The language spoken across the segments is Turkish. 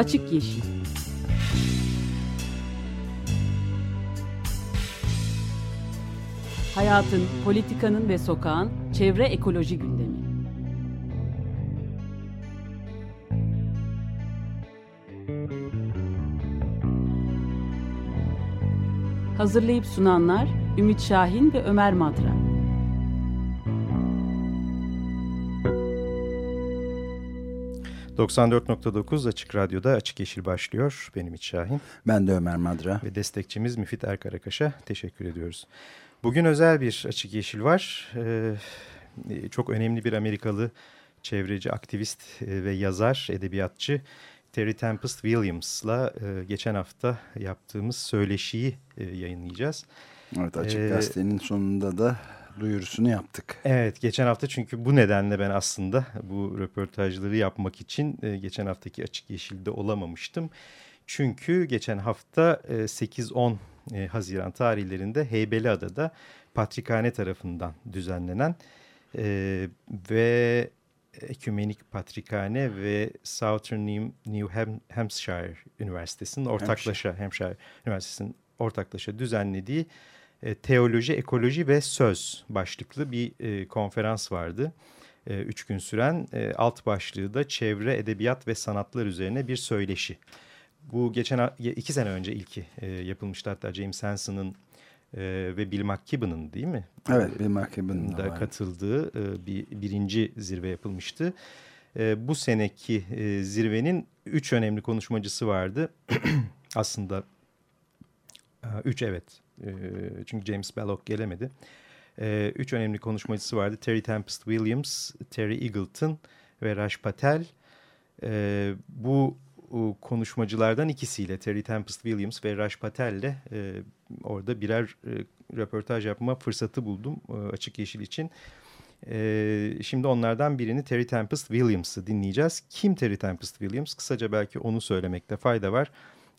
Açık Yeşil Hayatın, politikanın ve sokağın çevre ekoloji gündemi. Hazırlayıp sunanlar Ümit Şahin ve Ömer Madra. ...94.9 Açık Radyo'da Açık Yeşil başlıyor. Benim İç Şahin. Ben de Ömer Madra. Ve destekçimiz Müfit Erkarakaş'a teşekkür ediyoruz. Bugün özel bir Açık Yeşil var. Ee, çok önemli bir Amerikalı çevreci, aktivist e, ve yazar, edebiyatçı Terry Tempest Williams'la e, geçen hafta yaptığımız söyleşiyi e, yayınlayacağız. Evet Açık ee, Gazete'nin sonunda da duyurusunu yaptık. Evet geçen hafta çünkü bu nedenle ben aslında bu röportajları yapmak için e, geçen haftaki Açık Yeşil'de olamamıştım. Çünkü geçen hafta e, 8-10 e, Haziran tarihlerinde Heybeliada'da Patrikhane tarafından düzenlenen e, ve Ekümenik Patrikhane ve Southern New, New Hampshire Üniversitesi'nin ortaklaşa Hampshire, Hampshire Üniversitesi'nin ortaklaşa düzenlediği e, Teoloji, Ekoloji ve Söz başlıklı bir e, konferans vardı. E, üç gün süren e, alt başlığı da çevre, edebiyat ve sanatlar üzerine bir söyleşi. Bu geçen iki sene önce ilki e, yapılmıştı hatta James Hansen'ın e, ve Bill McKibben'ın değil mi? Evet Bill McKibben'ın da, da katıldığı e, bir birinci zirve yapılmıştı. E, bu seneki e, zirvenin üç önemli konuşmacısı vardı. Aslında e, üç evet e, çünkü James Belloc gelemedi. E, üç önemli konuşmacısı vardı. Terry Tempest Williams, Terry Eagleton ve Raj Patel. E, bu konuşmacılardan ikisiyle Terry Tempest Williams ve Raj Patel'le e, orada birer e, röportaj yapma fırsatı buldum e, Açık Yeşil için. E, şimdi onlardan birini Terry Tempest Williams'ı dinleyeceğiz. Kim Terry Tempest Williams? Kısaca belki onu söylemekte fayda var.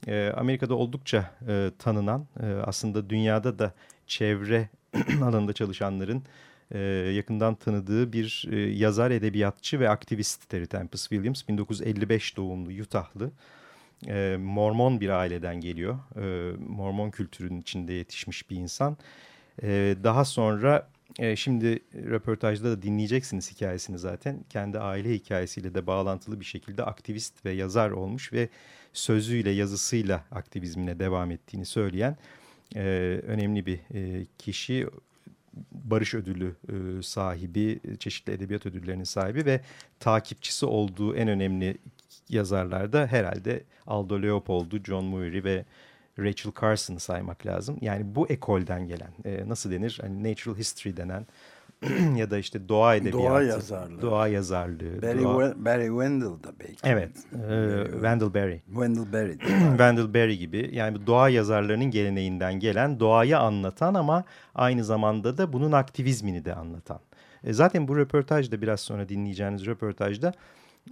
E, Amerika'da oldukça e, tanınan e, aslında dünyada da çevre alanında çalışanların e, yakından tanıdığı bir e, yazar, edebiyatçı ve aktivist Terry Tempest Williams. 1955 doğumlu Utah'lı. E, Mormon bir aileden geliyor. E, Mormon kültürünün içinde yetişmiş bir insan. E, daha sonra e, şimdi röportajda da dinleyeceksiniz hikayesini zaten. Kendi aile hikayesiyle de bağlantılı bir şekilde aktivist ve yazar olmuş ve sözüyle yazısıyla aktivizmine devam ettiğini söyleyen e, önemli bir e, kişi. Barış Ödülü e, sahibi, çeşitli edebiyat ödüllerinin sahibi ve takipçisi olduğu en önemli yazarlarda herhalde Aldo Leopold'u, John Muir ve Rachel Carson'ı saymak lazım. Yani bu ekolden gelen, e, nasıl denir? Hani natural history denen ya da işte doğa edebiyatı. Doğa yazarlığı. Doğa yazarlığı. Barry, doğa... Barry Wendell da belki. Evet. E, Wendell Berry. Wendell Berry. Wendell Berry gibi. Yani doğa yazarlarının geleneğinden gelen doğayı anlatan ama aynı zamanda da bunun aktivizmini de anlatan. E, zaten bu röportajda biraz sonra dinleyeceğiniz röportajda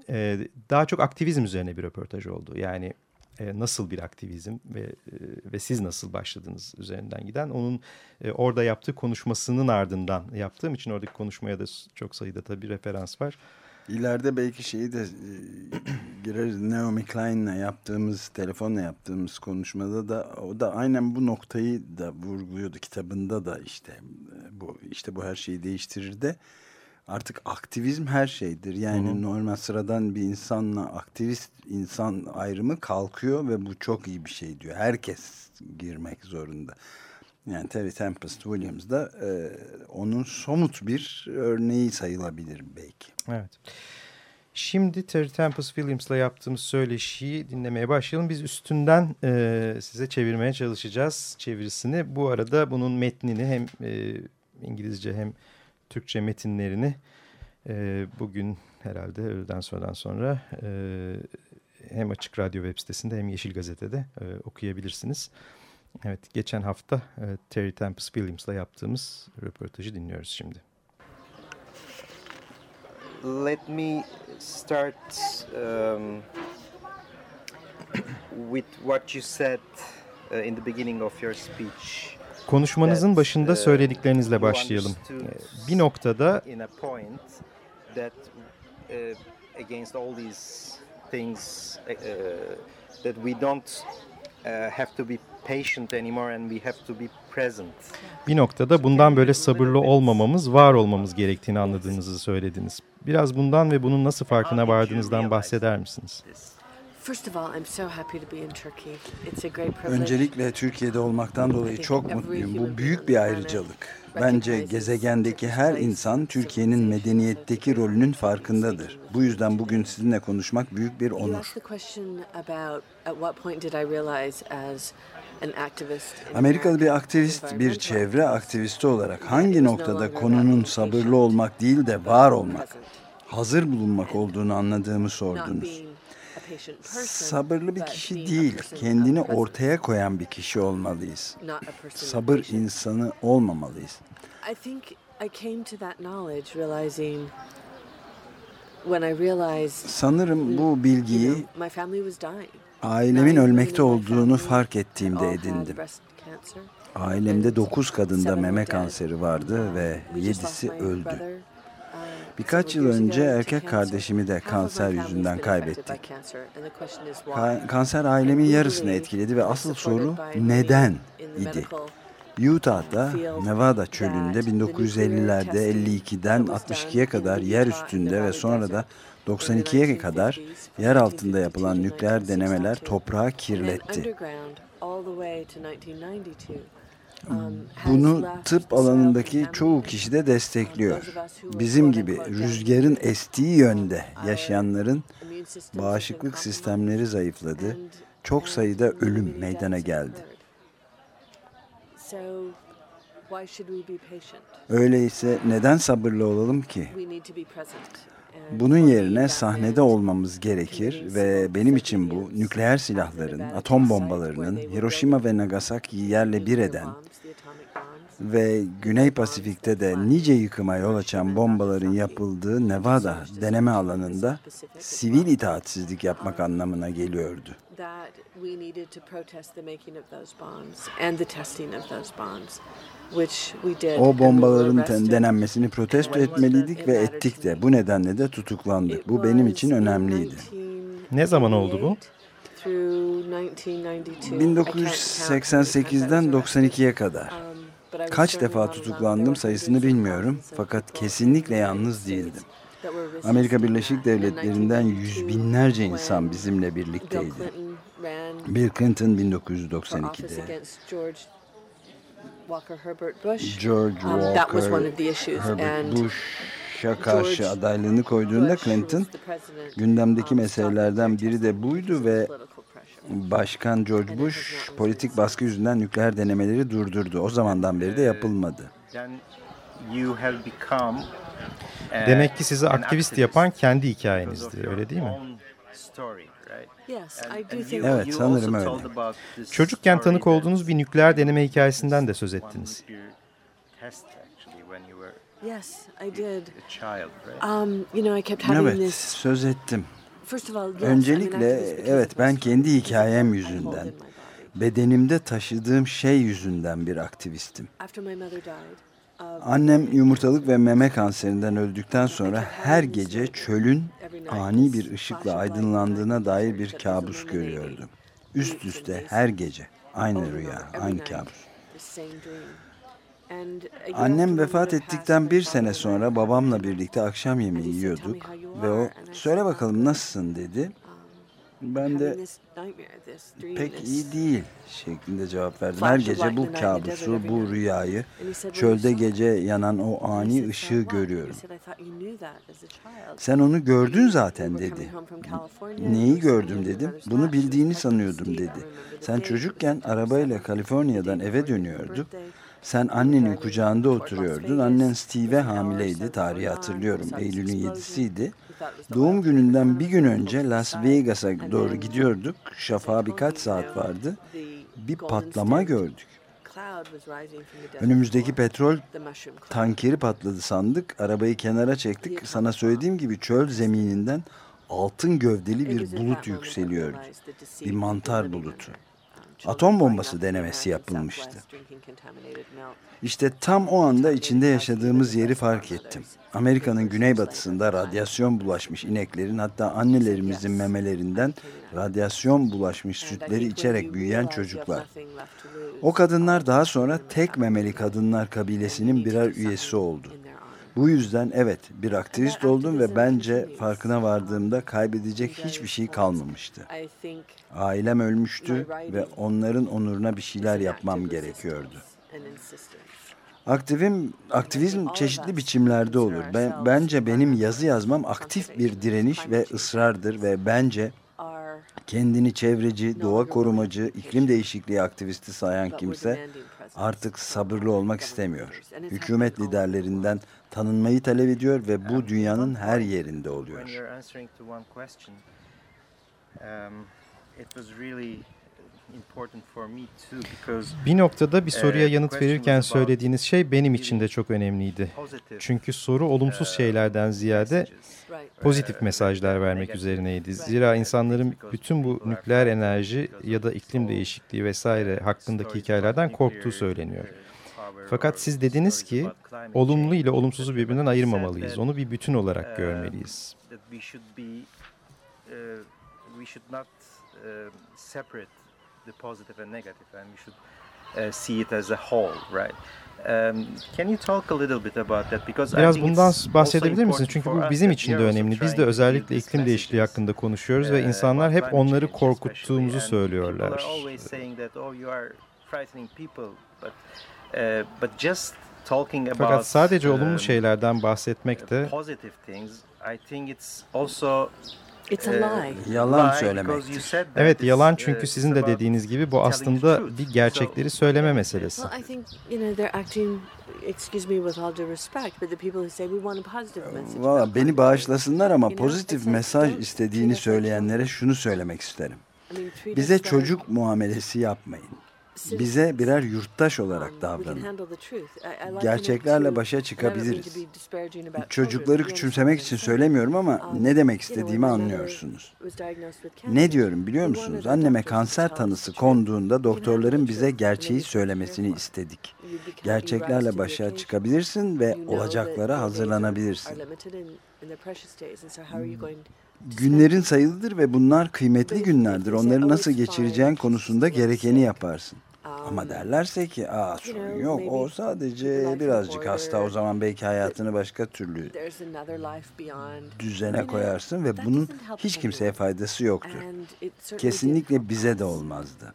e, daha çok aktivizm üzerine bir röportaj oldu. Yani e, nasıl bir aktivizm ve e, ve siz nasıl başladınız üzerinden giden onun e, orada yaptığı konuşmasının ardından yaptığım için oradaki konuşmaya da çok sayıda tabii referans var. İleride belki şeyi de e, gireriz. Naomi Klein'le yaptığımız, telefonla yaptığımız konuşmada da o da aynen bu noktayı da vurguluyordu kitabında da işte e, bu işte bu her şeyi değiştirir de artık aktivizm her şeydir. Yani hı hı. normal sıradan bir insanla aktivist insan ayrımı kalkıyor ve bu çok iyi bir şey diyor. Herkes girmek zorunda. Yani Terry Tempest Williams da e, onun somut bir örneği sayılabilir belki. Evet. Şimdi Terry Tempest Williams'la yaptığımız söyleşiyi dinlemeye başlayalım. Biz üstünden e, size çevirmeye çalışacağız çevirisini. Bu arada bunun metnini hem e, İngilizce hem Türkçe metinlerini e, bugün herhalde öğleden sonradan sonra e, hem Açık Radyo web sitesinde hem Yeşil Gazete'de e, okuyabilirsiniz. Evet, geçen hafta e, Terry Tempest Williams'la yaptığımız röportajı dinliyoruz şimdi. Let me start um, with what you said uh, in the beginning of your speech. Konuşmanızın başında uh, söylediklerinizle başlayalım. Bir noktada uh, against all these things uh, that we don't uh, have to be patient anymore and we have to be present. Bir noktada bundan böyle sabırlı olmamamız, var olmamız gerektiğini anladığınızı söylediniz. Biraz bundan ve bunun nasıl farkına vardığınızdan bahseder misiniz? Öncelikle Türkiye'de olmaktan dolayı çok mutluyum. Bu büyük bir ayrıcalık. Bence gezegendeki her insan Türkiye'nin medeniyetteki rolünün farkındadır. Bu yüzden bugün sizinle konuşmak büyük bir onur. Amerikalı bir aktivist, bir çevre aktivisti olarak hangi noktada konunun sabırlı olmak değil de var olmak, hazır bulunmak olduğunu anladığımı sordunuz. Sabırlı bir kişi değil, kendini ortaya koyan bir kişi olmalıyız. Sabır insanı olmamalıyız. Sanırım bu bilgiyi ailemin ölmekte olduğunu fark ettiğimde edindim. Ailemde 9 kadında meme kanseri vardı ve We just lost 7'si my öldü. Birkaç yıl önce erkek kardeşimi de kanser yüzünden kaybettik. Ka- kanser ailemin yarısını etkiledi ve asıl soru neden idi. Utah'da, Nevada çölünde 1950'lerde 52'den 62'ye kadar yer üstünde ve sonra da 92'ye kadar yer altında yapılan nükleer denemeler toprağı kirletti. Underground all the way to 1992, has Bunu tıp alanındaki çoğu kişi de destekliyor. Bizim gibi rüzgarın estiği yönde yaşayanların bağışıklık sistemleri zayıfladı. Çok sayıda ölüm meydana geldi. Öyleyse neden sabırlı olalım ki? Bunun yerine sahnede olmamız gerekir ve benim için bu nükleer silahların, atom bombalarının Hiroşima ve Nagasaki'yi yerle bir eden ve Güney Pasifik'te de nice yıkıma yol açan bombaların yapıldığı Nevada deneme alanında sivil itaatsizlik yapmak anlamına geliyordu. That we needed to protest the making of those bombs and the testing of those bombs, which we did. and we O bombaların denenmesini protesto etmeliydik ve ettik de. Bu nedeneyle de tutuklandık. Bu benim için önemliydi. Ne zaman oldu bu? 1988'den 92'ye kadar. Kaç defa tutuklandım sayısını bilmiyorum fakat kesinlikle yalnız değildim. Amerika Birleşik Devletleri'nden yüz binlerce insan bizimle birlikteydi. Bill Clinton 1992'de, George Um, that was Walker, one of the issues, Herbert and Bush'a karşı George adaylığını koyduğunda Bush, Clinton was the president, gündemdeki um, meselelerden biri de buydu ve political pressure. Başkan George Bush politik baskı yüzünden nükleer denemeleri durdurdu. O zamandan beri de yapılmadı. Uh, Demek ki sizi aktivist yapan kendi your öyle değil mi? Own story, right? Yes, And- I do and think you- Evet, you sanırım öyle. told about this Çocukken tanık olduğunuz bir nükleer deneme hikayesinden de söz ettiniz. Um, you know, I kept having Evet, this. söz ettim. First of all, yes, Öncelikle, evet, ben my kendi hikayem yüzünden. Bedenimde taşıdığım şey yüzünden bir aktivistim. Annem yumurtalık ve meme kanserinden öldükten sonra her gece çölün ani bir ışıkla aydınlandığına dair bir kabus görüyordum. Üst üste her gece. Aynı rüya, aynı kabus. Annem vefat ettikten bir sene sonra babamla birlikte akşam yemeği yiyorduk ve o söyle bakalım nasılsın dedi. Ben de pek iyi değil şeklinde cevap verdim. Her gece bu kabusu, bu rüyayı, çölde gece yanan o ani ışığı görüyorum. Sen onu gördün zaten dedi. Neyi gördüm dedim. Bunu bildiğini sanıyordum dedi. Sen çocukken arabayla Kaliforniya'dan eve dönüyordu. Sen annenin kucağında oturuyordun. Annen Steve'e hamileydi. Tarihi hatırlıyorum. Eylül'ün 7'siydi. Doğum gününden bir gün önce Las. Vegas'a doğru gidiyorduk. Şafağa birkaç saat vardı. Bir patlama gördük. Önümüzdeki petrol tankeri patladı sandık. Arabayı kenara çektik. Sana söylediğim gibi çöl zemininden altın gövdeli bir bulut yükseliyordu. Bir mantar bulutu. Atom bombası denemesi yapılmıştı. İşte tam o anda içinde yaşadığımız yeri fark ettim. Amerika'nın güneybatısında radyasyon bulaşmış ineklerin hatta annelerimizin memelerinden radyasyon bulaşmış sütleri içerek büyüyen çocuklar. O kadınlar daha sonra tek memeli kadınlar kabilesinin birer üyesi oldu. Bu yüzden evet bir aktivist oldum ve bence farkına vardığımda kaybedecek hiçbir şey kalmamıştı. Ailem ölmüştü ve onların onuruna bir şeyler yapmam gerekiyordu. Aktivim, aktivizm çeşitli biçimlerde olur. Ben, bence benim yazı yazmam aktif bir direniş ve ısrardır ve bence kendini çevreci, doğa korumacı, iklim değişikliği aktivisti sayan kimse artık sabırlı olmak istemiyor. Hükümet liderlerinden tanınmayı talep ediyor ve bu dünyanın her yerinde oluyor. Bir noktada bir soruya yanıt verirken söylediğiniz şey benim için de çok önemliydi. Çünkü soru olumsuz şeylerden ziyade pozitif mesajlar vermek üzerineydi. Zira insanların bütün bu nükleer enerji ya da iklim değişikliği vesaire hakkındaki hikayelerden korktuğu söyleniyor. Fakat siz dediniz ki olumlu ile olumsuzu birbirinden ayırmamalıyız. Onu bir bütün olarak görmeliyiz. Biraz bundan bahsedebilir misiniz? Çünkü bu bizim için de önemli. Biz de özellikle iklim değişikliği hakkında konuşuyoruz ve insanlar hep onları korkuttuğumuzu söylüyorlar. Fakat sadece olumlu şeylerden bahsetmek de It's a lie. Yalan söylemektir. Evet yalan çünkü sizin de dediğiniz gibi bu aslında bir gerçekleri söyleme meselesi. Well, I think you know they're acting. Excuse me with all due respect, but the people who say we want a positive message. Valla beni bağışlasınlar ama pozitif mesaj istediğini söyleyenlere şunu söylemek isterim. Bize çocuk muamelesi yapmayın. Bize birer yurttaş olarak davranın. Gerçeklerle başa çıkabiliriz. Çocukları küçümsemek için söylemiyorum ama ne demek istediğimi anlıyorsunuz. Ne diyorum biliyor musunuz? Anneme kanser tanısı konduğunda doktorların bize gerçeği söylemesini istedik. Gerçeklerle başa çıkabilirsin ve olacaklara hazırlanabilirsin. Günlerin sayılıdır ve bunlar kıymetli günlerdir. Onları nasıl geçireceğin konusunda gerekeni yaparsın. Ama derlerse ki aa sorun yok o sadece birazcık hasta o zaman belki hayatını başka türlü düzene koyarsın ve bunun hiç kimseye faydası yoktur. Kesinlikle bize de olmazdı.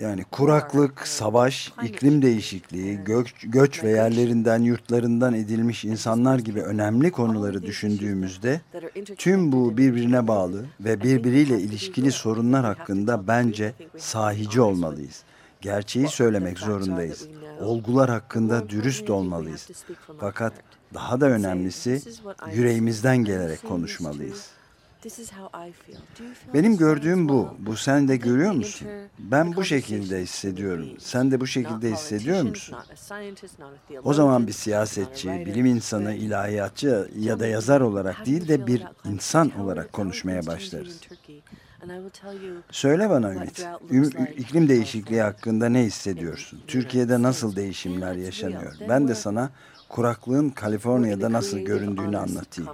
Yani kuraklık, savaş, iklim değişikliği, göç, göç ve yerlerinden, yurtlarından edilmiş insanlar gibi önemli konuları düşündüğümüzde tüm bu birbirine bağlı ve birbiriyle ilişkili sorunlar hakkında bence sahici olmalıyız. Gerçeği söylemek zorundayız. Olgular hakkında dürüst olmalıyız. Fakat daha da önemlisi yüreğimizden gelerek konuşmalıyız. Benim gördüğüm bu. Bu sen de görüyor musun? Ben bu şekilde hissediyorum. Sen de bu şekilde hissediyor musun? O zaman bir siyasetçi, bilim insanı, ilahiyatçı ya da yazar olarak değil de bir insan olarak konuşmaya başlarız. Söyle bana Ümit, iklim değişikliği hakkında ne hissediyorsun? Türkiye'de nasıl değişimler yaşanıyor? Ben de sana kuraklığın Kaliforniya'da nasıl göründüğünü anlatayım.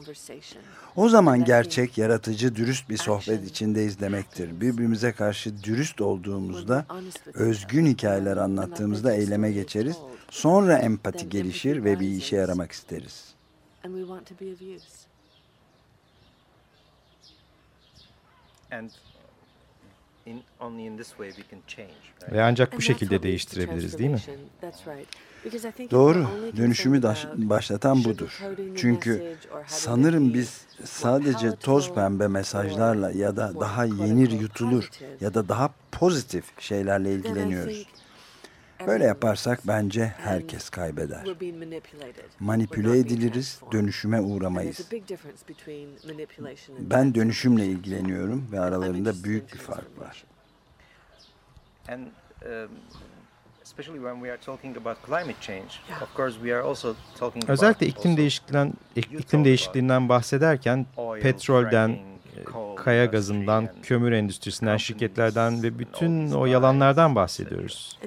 O zaman gerçek, yaratıcı, dürüst bir sohbet içindeyiz demektir. Birbirimize karşı dürüst olduğumuzda, özgün hikayeler anlattığımızda eyleme geçeriz. Sonra empati gelişir ve bir işe yaramak isteriz. Ve ancak bu şekilde değiştirebiliriz değil mi? Doğru. Dönüşümü başlatan budur. Çünkü sanırım biz sadece toz pembe mesajlarla ya da daha yenir yutulur ya da daha pozitif şeylerle ilgileniyoruz. Böyle yaparsak bence herkes kaybeder. Manipüle ediliriz, dönüşüme uğramayız. Ben dönüşümle ilgileniyorum ve aralarında büyük bir fark var. especially when we are talking about climate change. Yeah. Of course, we are also talking Özellikle iklim değişikliğinden iklim değişikliğinden bahsederken petrolden, kaya gazından, kömür endüstrisinden, şirketlerden ve bütün o yalanlardan bahsediyoruz.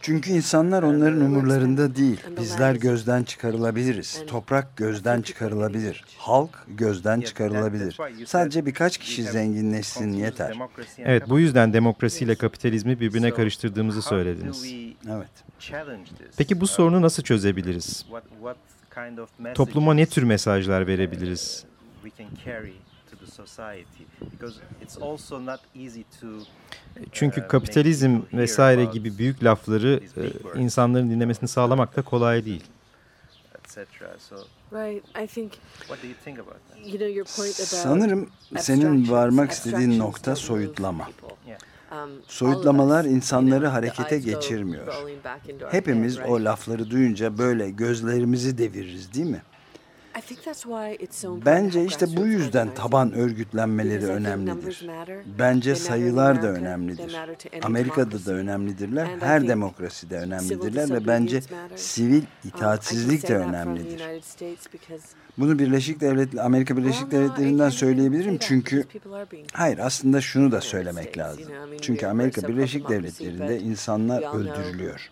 Çünkü insanlar onların umurlarında değil. Bizler gözden çıkarılabiliriz. Toprak gözden çıkarılabilir. Halk gözden çıkarılabilir. Sadece birkaç kişi zenginleşsin yeter. Evet bu yüzden demokrasiyle kapitalizmi birbirine karıştırdığımızı söylediniz. Evet. Peki bu sorunu nasıl çözebiliriz? Topluma ne tür mesajlar verebiliriz? Çünkü kapitalizm vesaire gibi büyük lafları e, insanların dinlemesini sağlamak da kolay değil. Right. I think What do you think about that? you know your point about Sanırım senin varmak istediğin nokta soyutlama. Um, Soyutlamalar insanları harekete geçirmiyor. Hepimiz o lafları duyunca böyle gözlerimizi deviririz değil mi? Bence işte bu yüzden taban örgütlenmeleri önemlidir. Bence sayılar da önemlidir. Amerika'da da önemlidirler, her demokraside önemlidirler ve bence sivil Um, itaatsizlik de önemlidir. Bunu Birleşik Devletler, Amerika Birleşik Devletleri'nden söyleyebilirim çünkü hayır aslında şunu da söylemek lazım. Çünkü Amerika Birleşik Devletleri'nde insanlar öldürülüyor.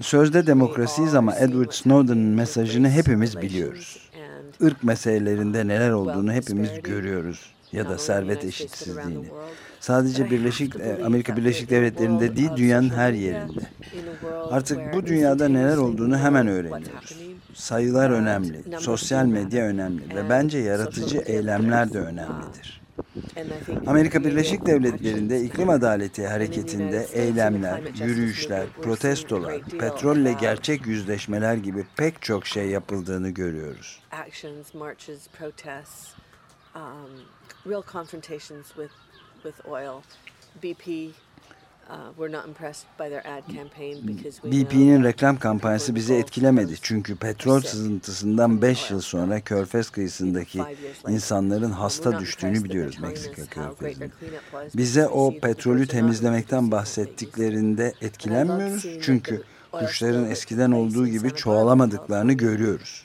Sözde demokrasiyiz ama Edward Snowden'ın mesajını hepimiz biliyoruz. Irk meselelerinde neler olduğunu hepimiz görüyoruz ya da servet eşitsizliğini. Sadece Birleşik e, Amerika Birleşik Devletleri'nde değil dünyanın her yerinde. Artık bu dünyada neler olduğunu hemen öğreniyoruz. Sayılar önemli, sosyal medya önemli ve bence yaratıcı eylemler de önemlidir. Amerika Birleşik Devletleri'nde actions iklim adaleti hareketinde the eylemler, yürüyüşler, protestolar, petrolle gerçek yüzleşmeler gibi pek çok şey yapıldığını görüyoruz. um, real confrontations with with oil. BP, BP'nin that reklam kampanyası bizi etkilemedi. çünkü petrol sızıntısından 5 yıl sonra Körfez kıyısındaki insanların hasta düştüğünü biliyoruz Meksika Körfezi'nde. Bize o petrolü temizlemekten bahsettiklerinde etkilenmiyoruz. çünkü kuşların eskiden olduğu gibi çoğalamadıklarını görüyoruz.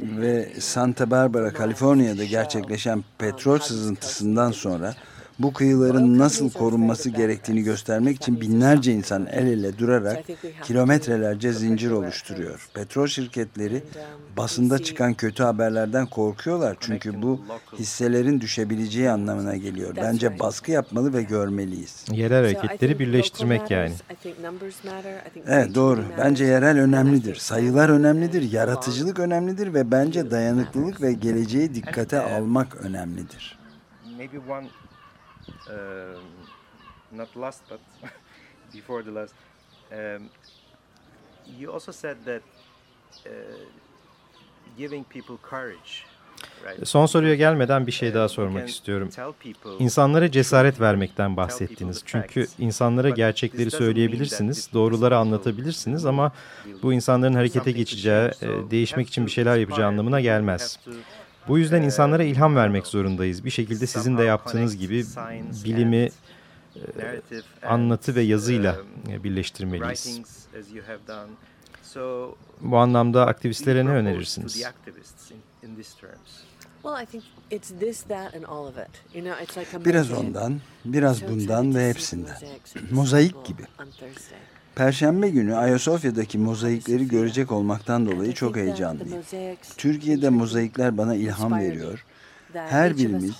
Ve Santa Barbara, Kaliforniya'da gerçekleşen petrol sızıntısından sonra bu kıyıların nasıl korunması gerektiğini göstermek için binlerce insan el ele durarak kilometrelerce zincir oluşturuyor. Petrol şirketleri basında çıkan kötü haberlerden korkuyorlar çünkü bu hisselerin düşebileceği anlamına geliyor. Bence baskı yapmalı ve görmeliyiz. Yerel hareketleri birleştirmek yani. Evet doğru. Bence yerel önemlidir. Sayılar önemlidir, yaratıcılık önemlidir ve bence dayanıklılık ve geleceği dikkate almak önemlidir. Maybe one, um, not last, but before the last. Um, you also said that uh, giving people courage. Right? Son soruya gelmeden bir şey daha You sormak istiyorum. İnsanlara cesaret vermekten bahsettiniz. Çünkü insanlara gerçekleri söyleyebilirsiniz, doğruları anlatabilirsiniz ama bu insanların harekete geçeceği, e, değişmek için bir şeyler yapacağı anlamına gelmez. Bu yüzden insanlara ilham vermek zorundayız. Bir şekilde sizin de yaptığınız gibi bilimi e, anlatı ve yazıyla e, birleştirmeliyiz. Bu anlamda aktivistlere ne önerirsiniz? Biraz ondan, biraz bundan ve hepsinden. Mozaik gibi. Perşembe günü Ayasofya'daki mozaikleri görecek olmaktan dolayı çok heyecanlıyım. Türkiye'de mozaikler bana ilham veriyor. Her birimiz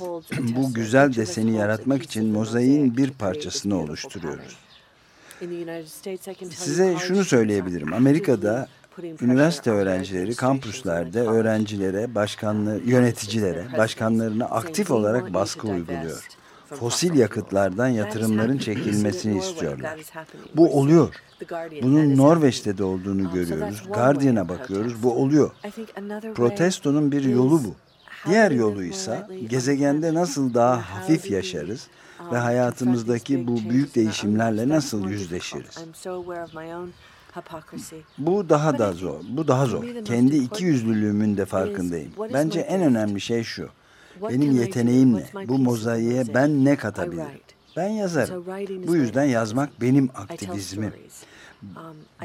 bu güzel deseni yaratmak için mozaiğin bir parçasını oluşturuyoruz. Size şunu söyleyebilirim. Amerika'da üniversite öğrencileri kampüslerde öğrencilere, başkanlı, yöneticilere, başkanlarına aktif olarak baskı uyguluyor. Fosil yakıtlardan yatırımların çekilmesini istiyorlar. Bu oluyor. Bunun Norveç'te de olduğunu görüyoruz. Guardian'a bakıyoruz. Bu oluyor. Protestonun bir yolu bu. Diğer yolu ise gezegende nasıl daha hafif yaşarız ve hayatımızdaki bu büyük değişimlerle nasıl yüzleşiriz? Bu daha da zor. Bu daha zor. Kendi iki yüzlülüğümün de farkındayım. Bence en önemli şey şu. Benim yeteneğim ne? Bu mozaiğe ben ne katabilirim? Ben yazarım. Bu yüzden yazmak benim aktivizmim. Um,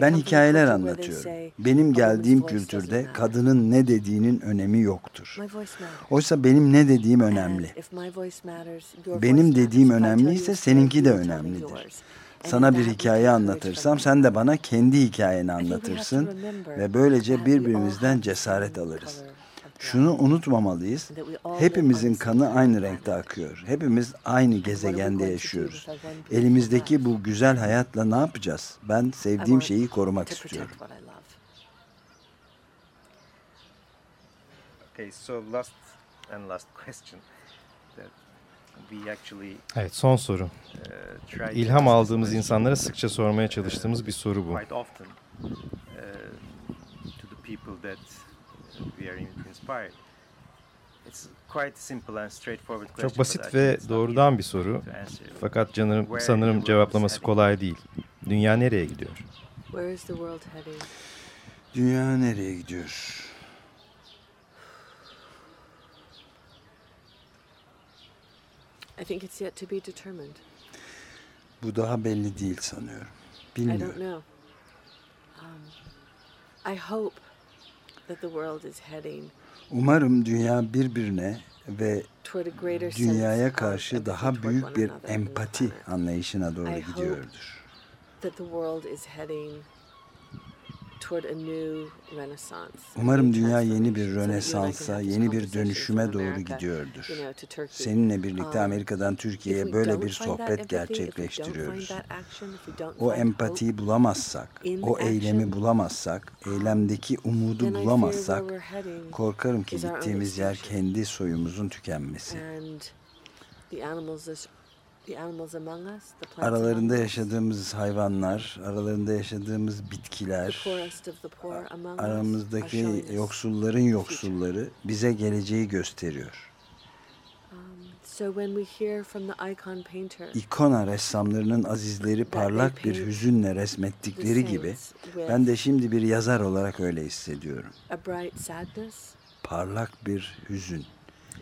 Ben a hikayeler anlatıyorum. Benim "A woman's geldiğim kültürde doesn't matter." kadının ne dediğinin önemi yoktur. Oysa benim ne dediğim önemli. Benim dediğim önemliyse seninki de önemlidir. Sana bir hikaye anlatırsam sen de bana kendi hikayeni anlatırsın ve böylece birbirimizden cesaret alırız. Şunu unutmamalıyız. Hepimizin kanı aynı renkte akıyor. Hepimiz aynı gezegende yaşıyoruz. Elimizdeki bu güzel hayatla ne yapacağız? Ben sevdiğim şeyi korumak istiyorum. Okay, so last and last question Evet son soru. uh, İlham aldığımız insanlara sıkça uh, sormaya çalıştığımız bir soru bu. We are inspired. It's quite simple and straightforward question. Çok basit ve doğrudan bir soru. Fakat canım sanırım cevaplaması kolay değil. Dünya nereye gidiyor? Where is the world heading? Dünya nereye gidiyor? I think it's yet to be determined. Bu daha belli değil sanıyorum. I don't Bilmiyorum. know. Um, I hope that the world is heading Umarım dünya birbirine ve dünyaya karşı daha büyük bir empati anlayışına doğru gidiyordur. Umarım dünya yeni bir rönesansa, yeni bir dönüşüme doğru gidiyordur. Seninle birlikte Um, Amerika'dan Türkiye'ye böyle bir sohbet gerçekleştiriyoruz. O empatiyi bulamazsak, o eylemi bulamazsak, eylemdeki umudu bulamazsak korkarım ki gittiğimiz yer kendi soyumuzun tükenmesi. Aralarında yaşadığımız hayvanlar, aralarında yaşadığımız bitkiler, aramızdaki yoksulların yoksulları bize geleceği gösteriyor. Um, İkona ressamlarının azizleri parlak bir hüzünle resmettikleri gibi ben de şimdi bir yazar olarak öyle hissediyorum. Parlak bir hüzün.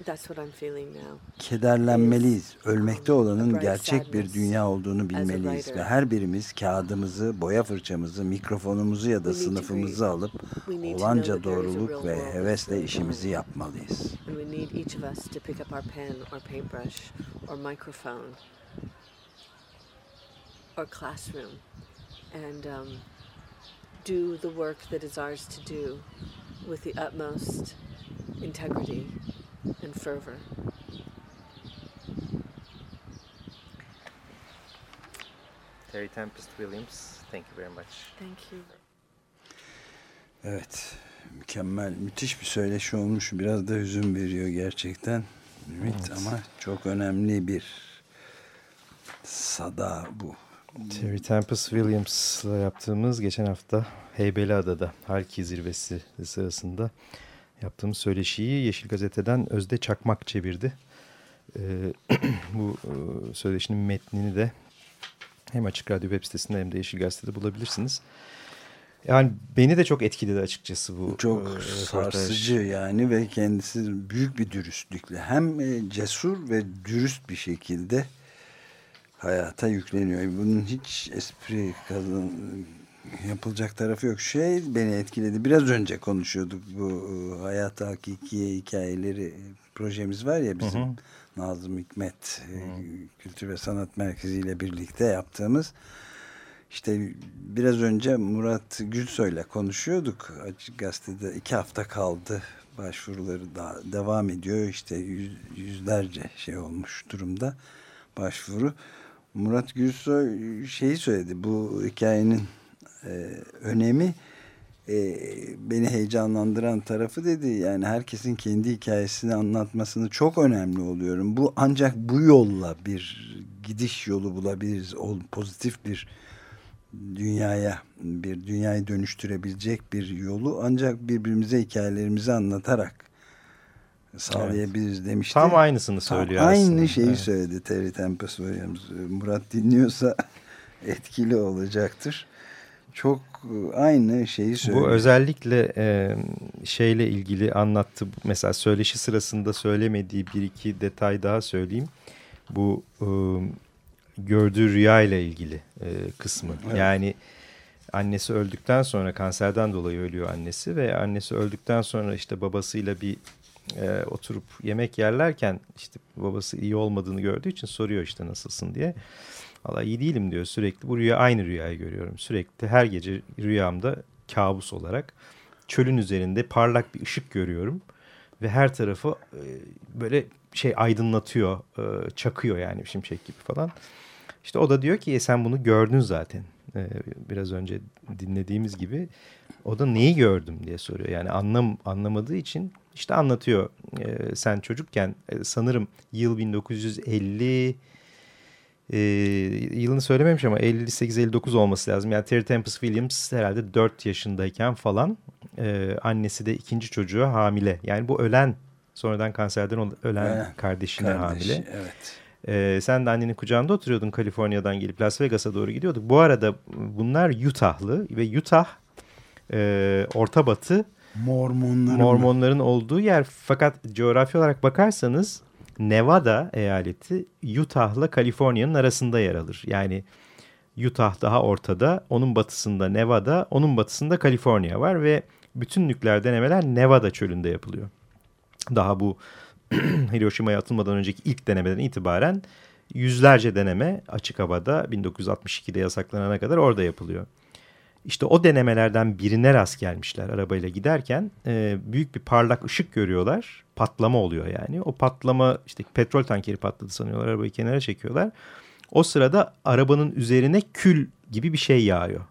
That's what I'm feeling now. Kederlenmeliyiz. Ölmekte olanın gerçek bir dünya olduğunu bilmeliyiz ve her birimiz kağıdımızı, boya fırçamızı, mikrofonumuzu ya da sınıfımızı alıp olanca doğruluk ve hevesle işimizi yapmalıyız. Or classroom and um, do the work that is ours to do with the utmost integrity and fervor. Terry Tempest Williams, thank you very much. Thank you. Evet, mükemmel, müthiş bir söyleşi olmuş. Biraz da hüzün veriyor gerçekten. Ümit ama çok önemli bir sada bu. Terry Tempest Williams'la yaptığımız geçen hafta Heybeliada'da Halki zirvesi sırasında yaptığımız söyleşiyi Yeşil Gazete'den Özde Çakmak çevirdi. Ee, bu e, söyleşinin metnini de hem Açık Radyo web sitesinde hem de Yeşil Gazete'de bulabilirsiniz. Yani beni de çok etkiledi açıkçası bu. Çok e, sarsıcı yani ve kendisi büyük bir dürüstlükle hem e, cesur ve dürüst bir şekilde hayata yükleniyor. Bunun hiç espri kazan yapılacak tarafı yok. Şey beni etkiledi. Biraz önce konuşuyorduk bu e, hayata hakikiye hikayeleri projemiz var ya bizim Hı hı. Nazım Hikmet e, Kültür ve Sanat Merkezi ile birlikte yaptığımız işte biraz önce Murat Gülsoy'la konuşuyorduk. Açık Gazete'de iki hafta kaldı. Başvuruları da devam ediyor. İşte yüz, yüzlerce şey olmuş durumda başvuru. Murat Gülsoy şeyi söyledi. Bu hikayenin e, önemi e, beni heyecanlandıran tarafı dedi. Yani herkesin kendi hikayesini anlatmasını çok önemli oluyorum. Bu ancak bu yolla bir gidiş yolu bulabiliriz. O pozitif bir dünyaya bir dünyayı dönüştürebilecek bir yolu ancak birbirimize hikayelerimizi anlatarak sağlayabiliriz demişti. Tam aynısını Tam söylüyor Aynı aslında. şeyi Evet. söyledi Terry Tempest Williams. Murat dinliyorsa etkili olacaktır. Çok e, aynı şeyi söylüyor. Bu özellikle e, şeyle ilgili anlattı. Mesela söyleşi sırasında söylemediği bir iki detay daha söyleyeyim. Bu e, gördüğü rüya ile ilgili e, kısmı. Evet. Yani annesi öldükten sonra kanserden dolayı ölüyor annesi ve annesi öldükten sonra işte babasıyla bir e, oturup yemek yerlerken işte babası iyi olmadığını gördüğü için soruyor işte nasılsın diye. Valla iyi değilim diyor. Sürekli bu rüya aynı rüyayı görüyorum. Sürekli her gece rüyamda kabus olarak çölün üzerinde parlak bir ışık görüyorum. Ve her tarafı e, böyle şey aydınlatıyor e, çakıyor yani şimşek gibi falan. İşte o da diyor ki e, sen bunu gördün zaten. E, biraz önce dinlediğimiz gibi. O da neyi gördüm? diye soruyor. Yani anlam anlamadığı için işte anlatıyor. Sen çocukken sanırım yıl 1950 e, yılını söylememiş ama 58-59 olması lazım. Yani Terry Tempest Williams herhalde 4 yaşındayken falan e, annesi de ikinci çocuğa hamile. Yani bu ölen sonradan kanserden ölen evet, kardeşine kardeş, hamile. Evet. Ee, sen de annenin kucağında oturuyordun Kaliforniya'dan gelip Las Vegas'a doğru gidiyorduk. Bu arada bunlar Utah'lı ve Utah e, Orta Batı Mormonların, Mormonların olduğu yer. Fakat coğrafi olarak bakarsanız Nevada eyaleti Utah'la Kaliforniya'nın arasında yer alır. Yani Utah daha ortada, onun batısında Nevada, onun batısında Kaliforniya var ve bütün nükleer denemeler Nevada çölünde yapılıyor. Daha bu Hiroşima'ya atılmadan önceki ilk denemeden itibaren yüzlerce deneme açık havada 1962'de yasaklanana kadar orada yapılıyor. İşte o denemelerden birine rast gelmişler arabayla giderken e, büyük bir parlak ışık görüyorlar. Patlama oluyor yani. O patlama işte petrol tankeri patladı sanıyorlar. Arabayı kenara çekiyorlar. O sırada arabanın üzerine kül gibi bir şey yağıyor.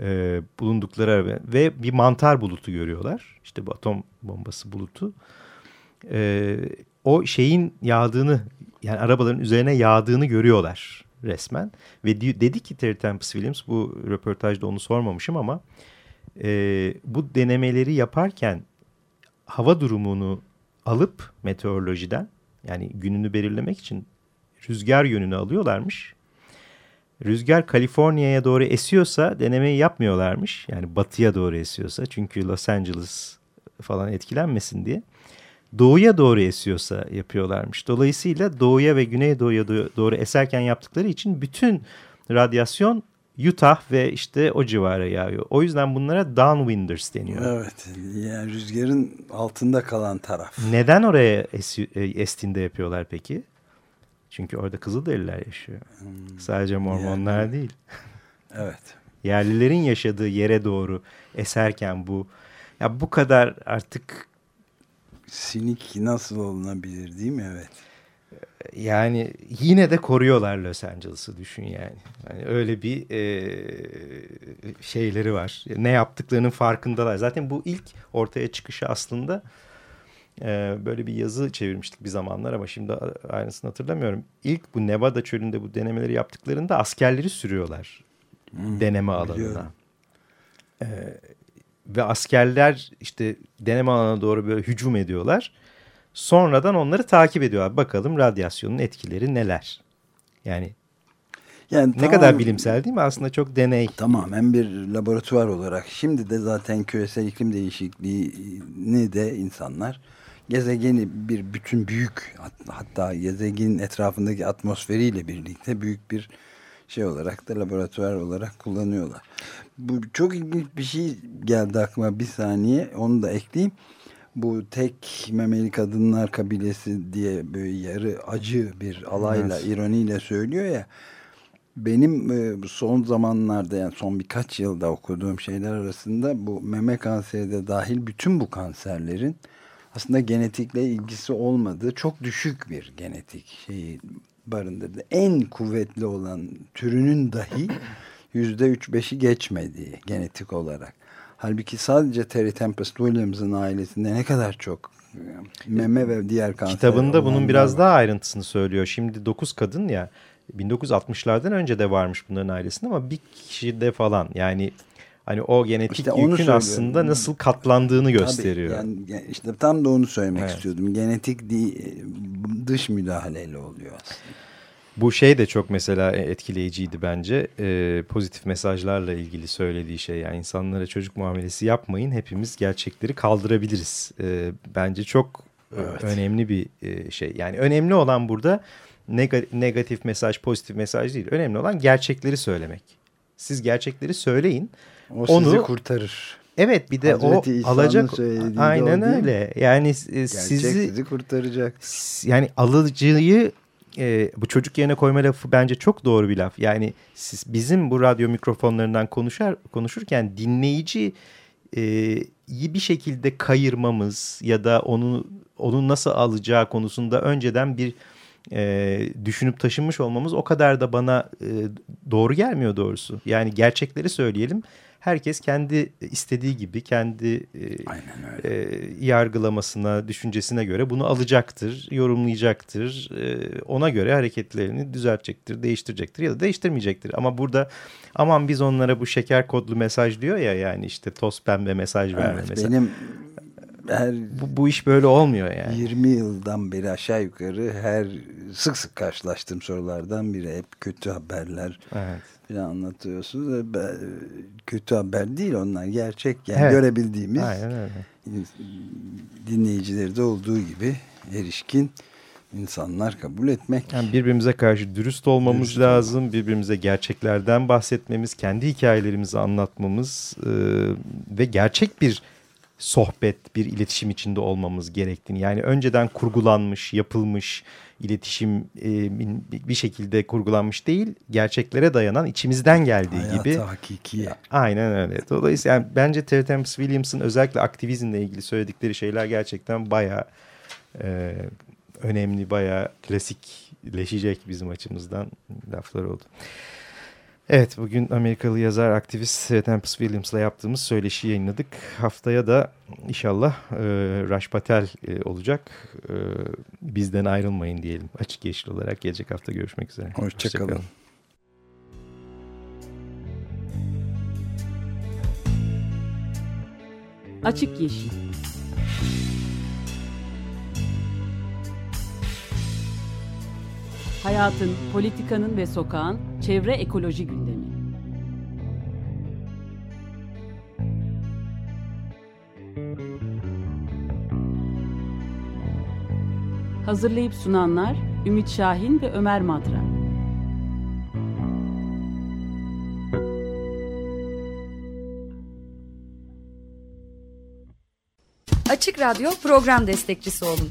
E, bulundukları araba ve bir mantar bulutu görüyorlar. İşte bu atom bombası bulutu. E, o şeyin yağdığını yani arabaların üzerine yağdığını görüyorlar resmen. Ve dedi ki Terry Tempest Williams bu röportajda onu sormamışım ama e, bu denemeleri yaparken hava durumunu alıp meteorolojiden yani gününü belirlemek için rüzgar yönünü alıyorlarmış. Rüzgar Kaliforniya'ya doğru esiyorsa denemeyi yapmıyorlarmış. Yani batıya doğru esiyorsa çünkü Los Angeles falan etkilenmesin diye doğuya doğru esiyorsa yapıyorlarmış. Dolayısıyla doğuya ve güneydoğuya doğru eserken yaptıkları için bütün radyasyon Utah ve işte o civara yağıyor. O yüzden bunlara downwinders deniyor. Evet. Yani rüzgarın altında kalan taraf. Neden oraya esi, e, estiğinde yapıyorlar peki? Çünkü orada Kızılderililer yaşıyor. Hmm. Sadece Mormonlar yani, değil. Evet. Yerlilerin yaşadığı yere doğru eserken bu ya bu kadar artık sinik nasıl olunabilir değil mi? Evet. Yani yine de koruyorlar Los Angeles'ı düşün yani. yani öyle bir e, şeyleri var. Ne yaptıklarının farkındalar. Zaten bu ilk ortaya çıkışı aslında e, böyle bir yazı çevirmiştik bir zamanlar ama şimdi aynısını hatırlamıyorum. İlk bu Nevada çölünde bu denemeleri yaptıklarında askerleri sürüyorlar hmm, deneme alanına. E, ve askerler işte deneme alanına doğru böyle hücum ediyorlar. Sonradan onları takip ediyorlar. Bakalım radyasyonun etkileri neler? Yani yani ne tamam, kadar bilimsel değil mi? Aslında çok deney. Tamamen bir laboratuvar olarak. Şimdi de zaten küresel iklim değişikliğini de insanlar gezegeni bir bütün büyük hatta gezegenin etrafındaki atmosferiyle birlikte büyük bir şey olarak da laboratuvar olarak kullanıyorlar. Bu çok ilginç bir şey geldi aklıma bir saniye onu da ekleyeyim. Bu tek memeli kadınlar kabilesi diye böyle yarı acı bir alayla evet. ironiyle söylüyor ya. Benim e, son zamanlarda yani son birkaç yılda okuduğum şeyler arasında bu meme kanseri de dahil bütün bu kanserlerin aslında genetikle ilgisi olmadığı çok düşük bir genetik şeyi barındırdı. En kuvvetli olan türünün dahi yüzde üç beşi geçmediği genetik olarak. Halbuki sadece Terry Tempest Williams'ın ailesinde ne kadar çok e, meme ve diğer kanser Kitabında bunun biraz var. daha ayrıntısını söylüyor. Şimdi dokuz kadın ya 1960'lardan önce de varmış bunların ailesinde ama bir kişi de falan yani hani o genetik işte yükün aslında nasıl katlandığını gösteriyor. Tabii, yani, işte tam da onu söylemek evet. istiyordum. Genetik dış müdahaleyle oluyor aslında. Bu şey de çok mesela etkileyiciydi bence. Ee, pozitif mesajlarla ilgili söylediği şey. Yani insanlara çocuk muamelesi yapmayın. Hepimiz gerçekleri kaldırabiliriz. Ee, bence çok evet. önemli bir şey. Yani önemli olan burada negatif mesaj, pozitif mesaj değil. Önemli olan gerçekleri söylemek. Siz gerçekleri söyleyin. O onu, sizi kurtarır. Evet bir de Hazreti o alacak aynen öyle. Yani e, Gerçek sizi sizi kurtaracak. Yani alıcıyı e, bu çocuk yerine koyma lafı bence çok doğru bir laf. Yani siz bizim bu radyo mikrofonlarından konuşar konuşurken dinleyici e, iyi bir şekilde kayırmamız ya da onu onun nasıl alacağı konusunda önceden bir e, düşünüp taşınmış olmamız o kadar da bana e, doğru gelmiyor doğrusu. Yani gerçekleri söyleyelim herkes kendi istediği gibi kendi e, e, yargılamasına, düşüncesine göre bunu alacaktır, yorumlayacaktır. E, ona göre hareketlerini düzeltecektir, değiştirecektir ya da değiştirmeyecektir. Ama burada aman biz onlara bu şeker kodlu mesaj diyor ya yani işte toz pembe mesaj verme evet, mesela. Benim her bu, bu iş böyle olmuyor yani. 20 yıldan beri aşağı yukarı her sık sık karşılaştığım sorulardan biri hep kötü haberler. Evet falan anlatıyorsunuz. Kötü haber değil onlar. Gerçek yani evet. görebildiğimiz Aynen öyle. dinleyicileri de olduğu gibi erişkin insanlar kabul etmek. Yani birbirimize karşı dürüst olmamız dürüst lazım. Olmak. Birbirimize gerçeklerden bahsetmemiz, kendi hikayelerimizi anlatmamız e, ve gerçek bir sohbet, bir iletişim içinde olmamız gerektiğini. Yani önceden kurgulanmış, yapılmış, iletişim e, bir şekilde kurgulanmış değil, gerçeklere dayanan içimizden geldiği Hayata gibi. hakiki. Aynen öyle. Dolayısıyla yani bence Terry Tempest Williams'ın özellikle aktivizmle ilgili söyledikleri şeyler gerçekten baya e, önemli, baya klasikleşecek bizim açımızdan laflar oldu. Evet bugün Amerikalı yazar aktivist Tempest Williams'la yaptığımız söyleşi yayınladık. Haftaya da inşallah e, Raj Patel e, olacak. E, bizden ayrılmayın diyelim açık yeşil olarak. Gelecek hafta görüşmek üzere. Hoşçakalın. Hoşça Açık Yeşil Hayatın, politikanın ve sokağın çevre ekoloji gündemi. Hazırlayıp sunanlar Ümit Şahin ve Ömer Madra. Açık Radyo program destekçisi olun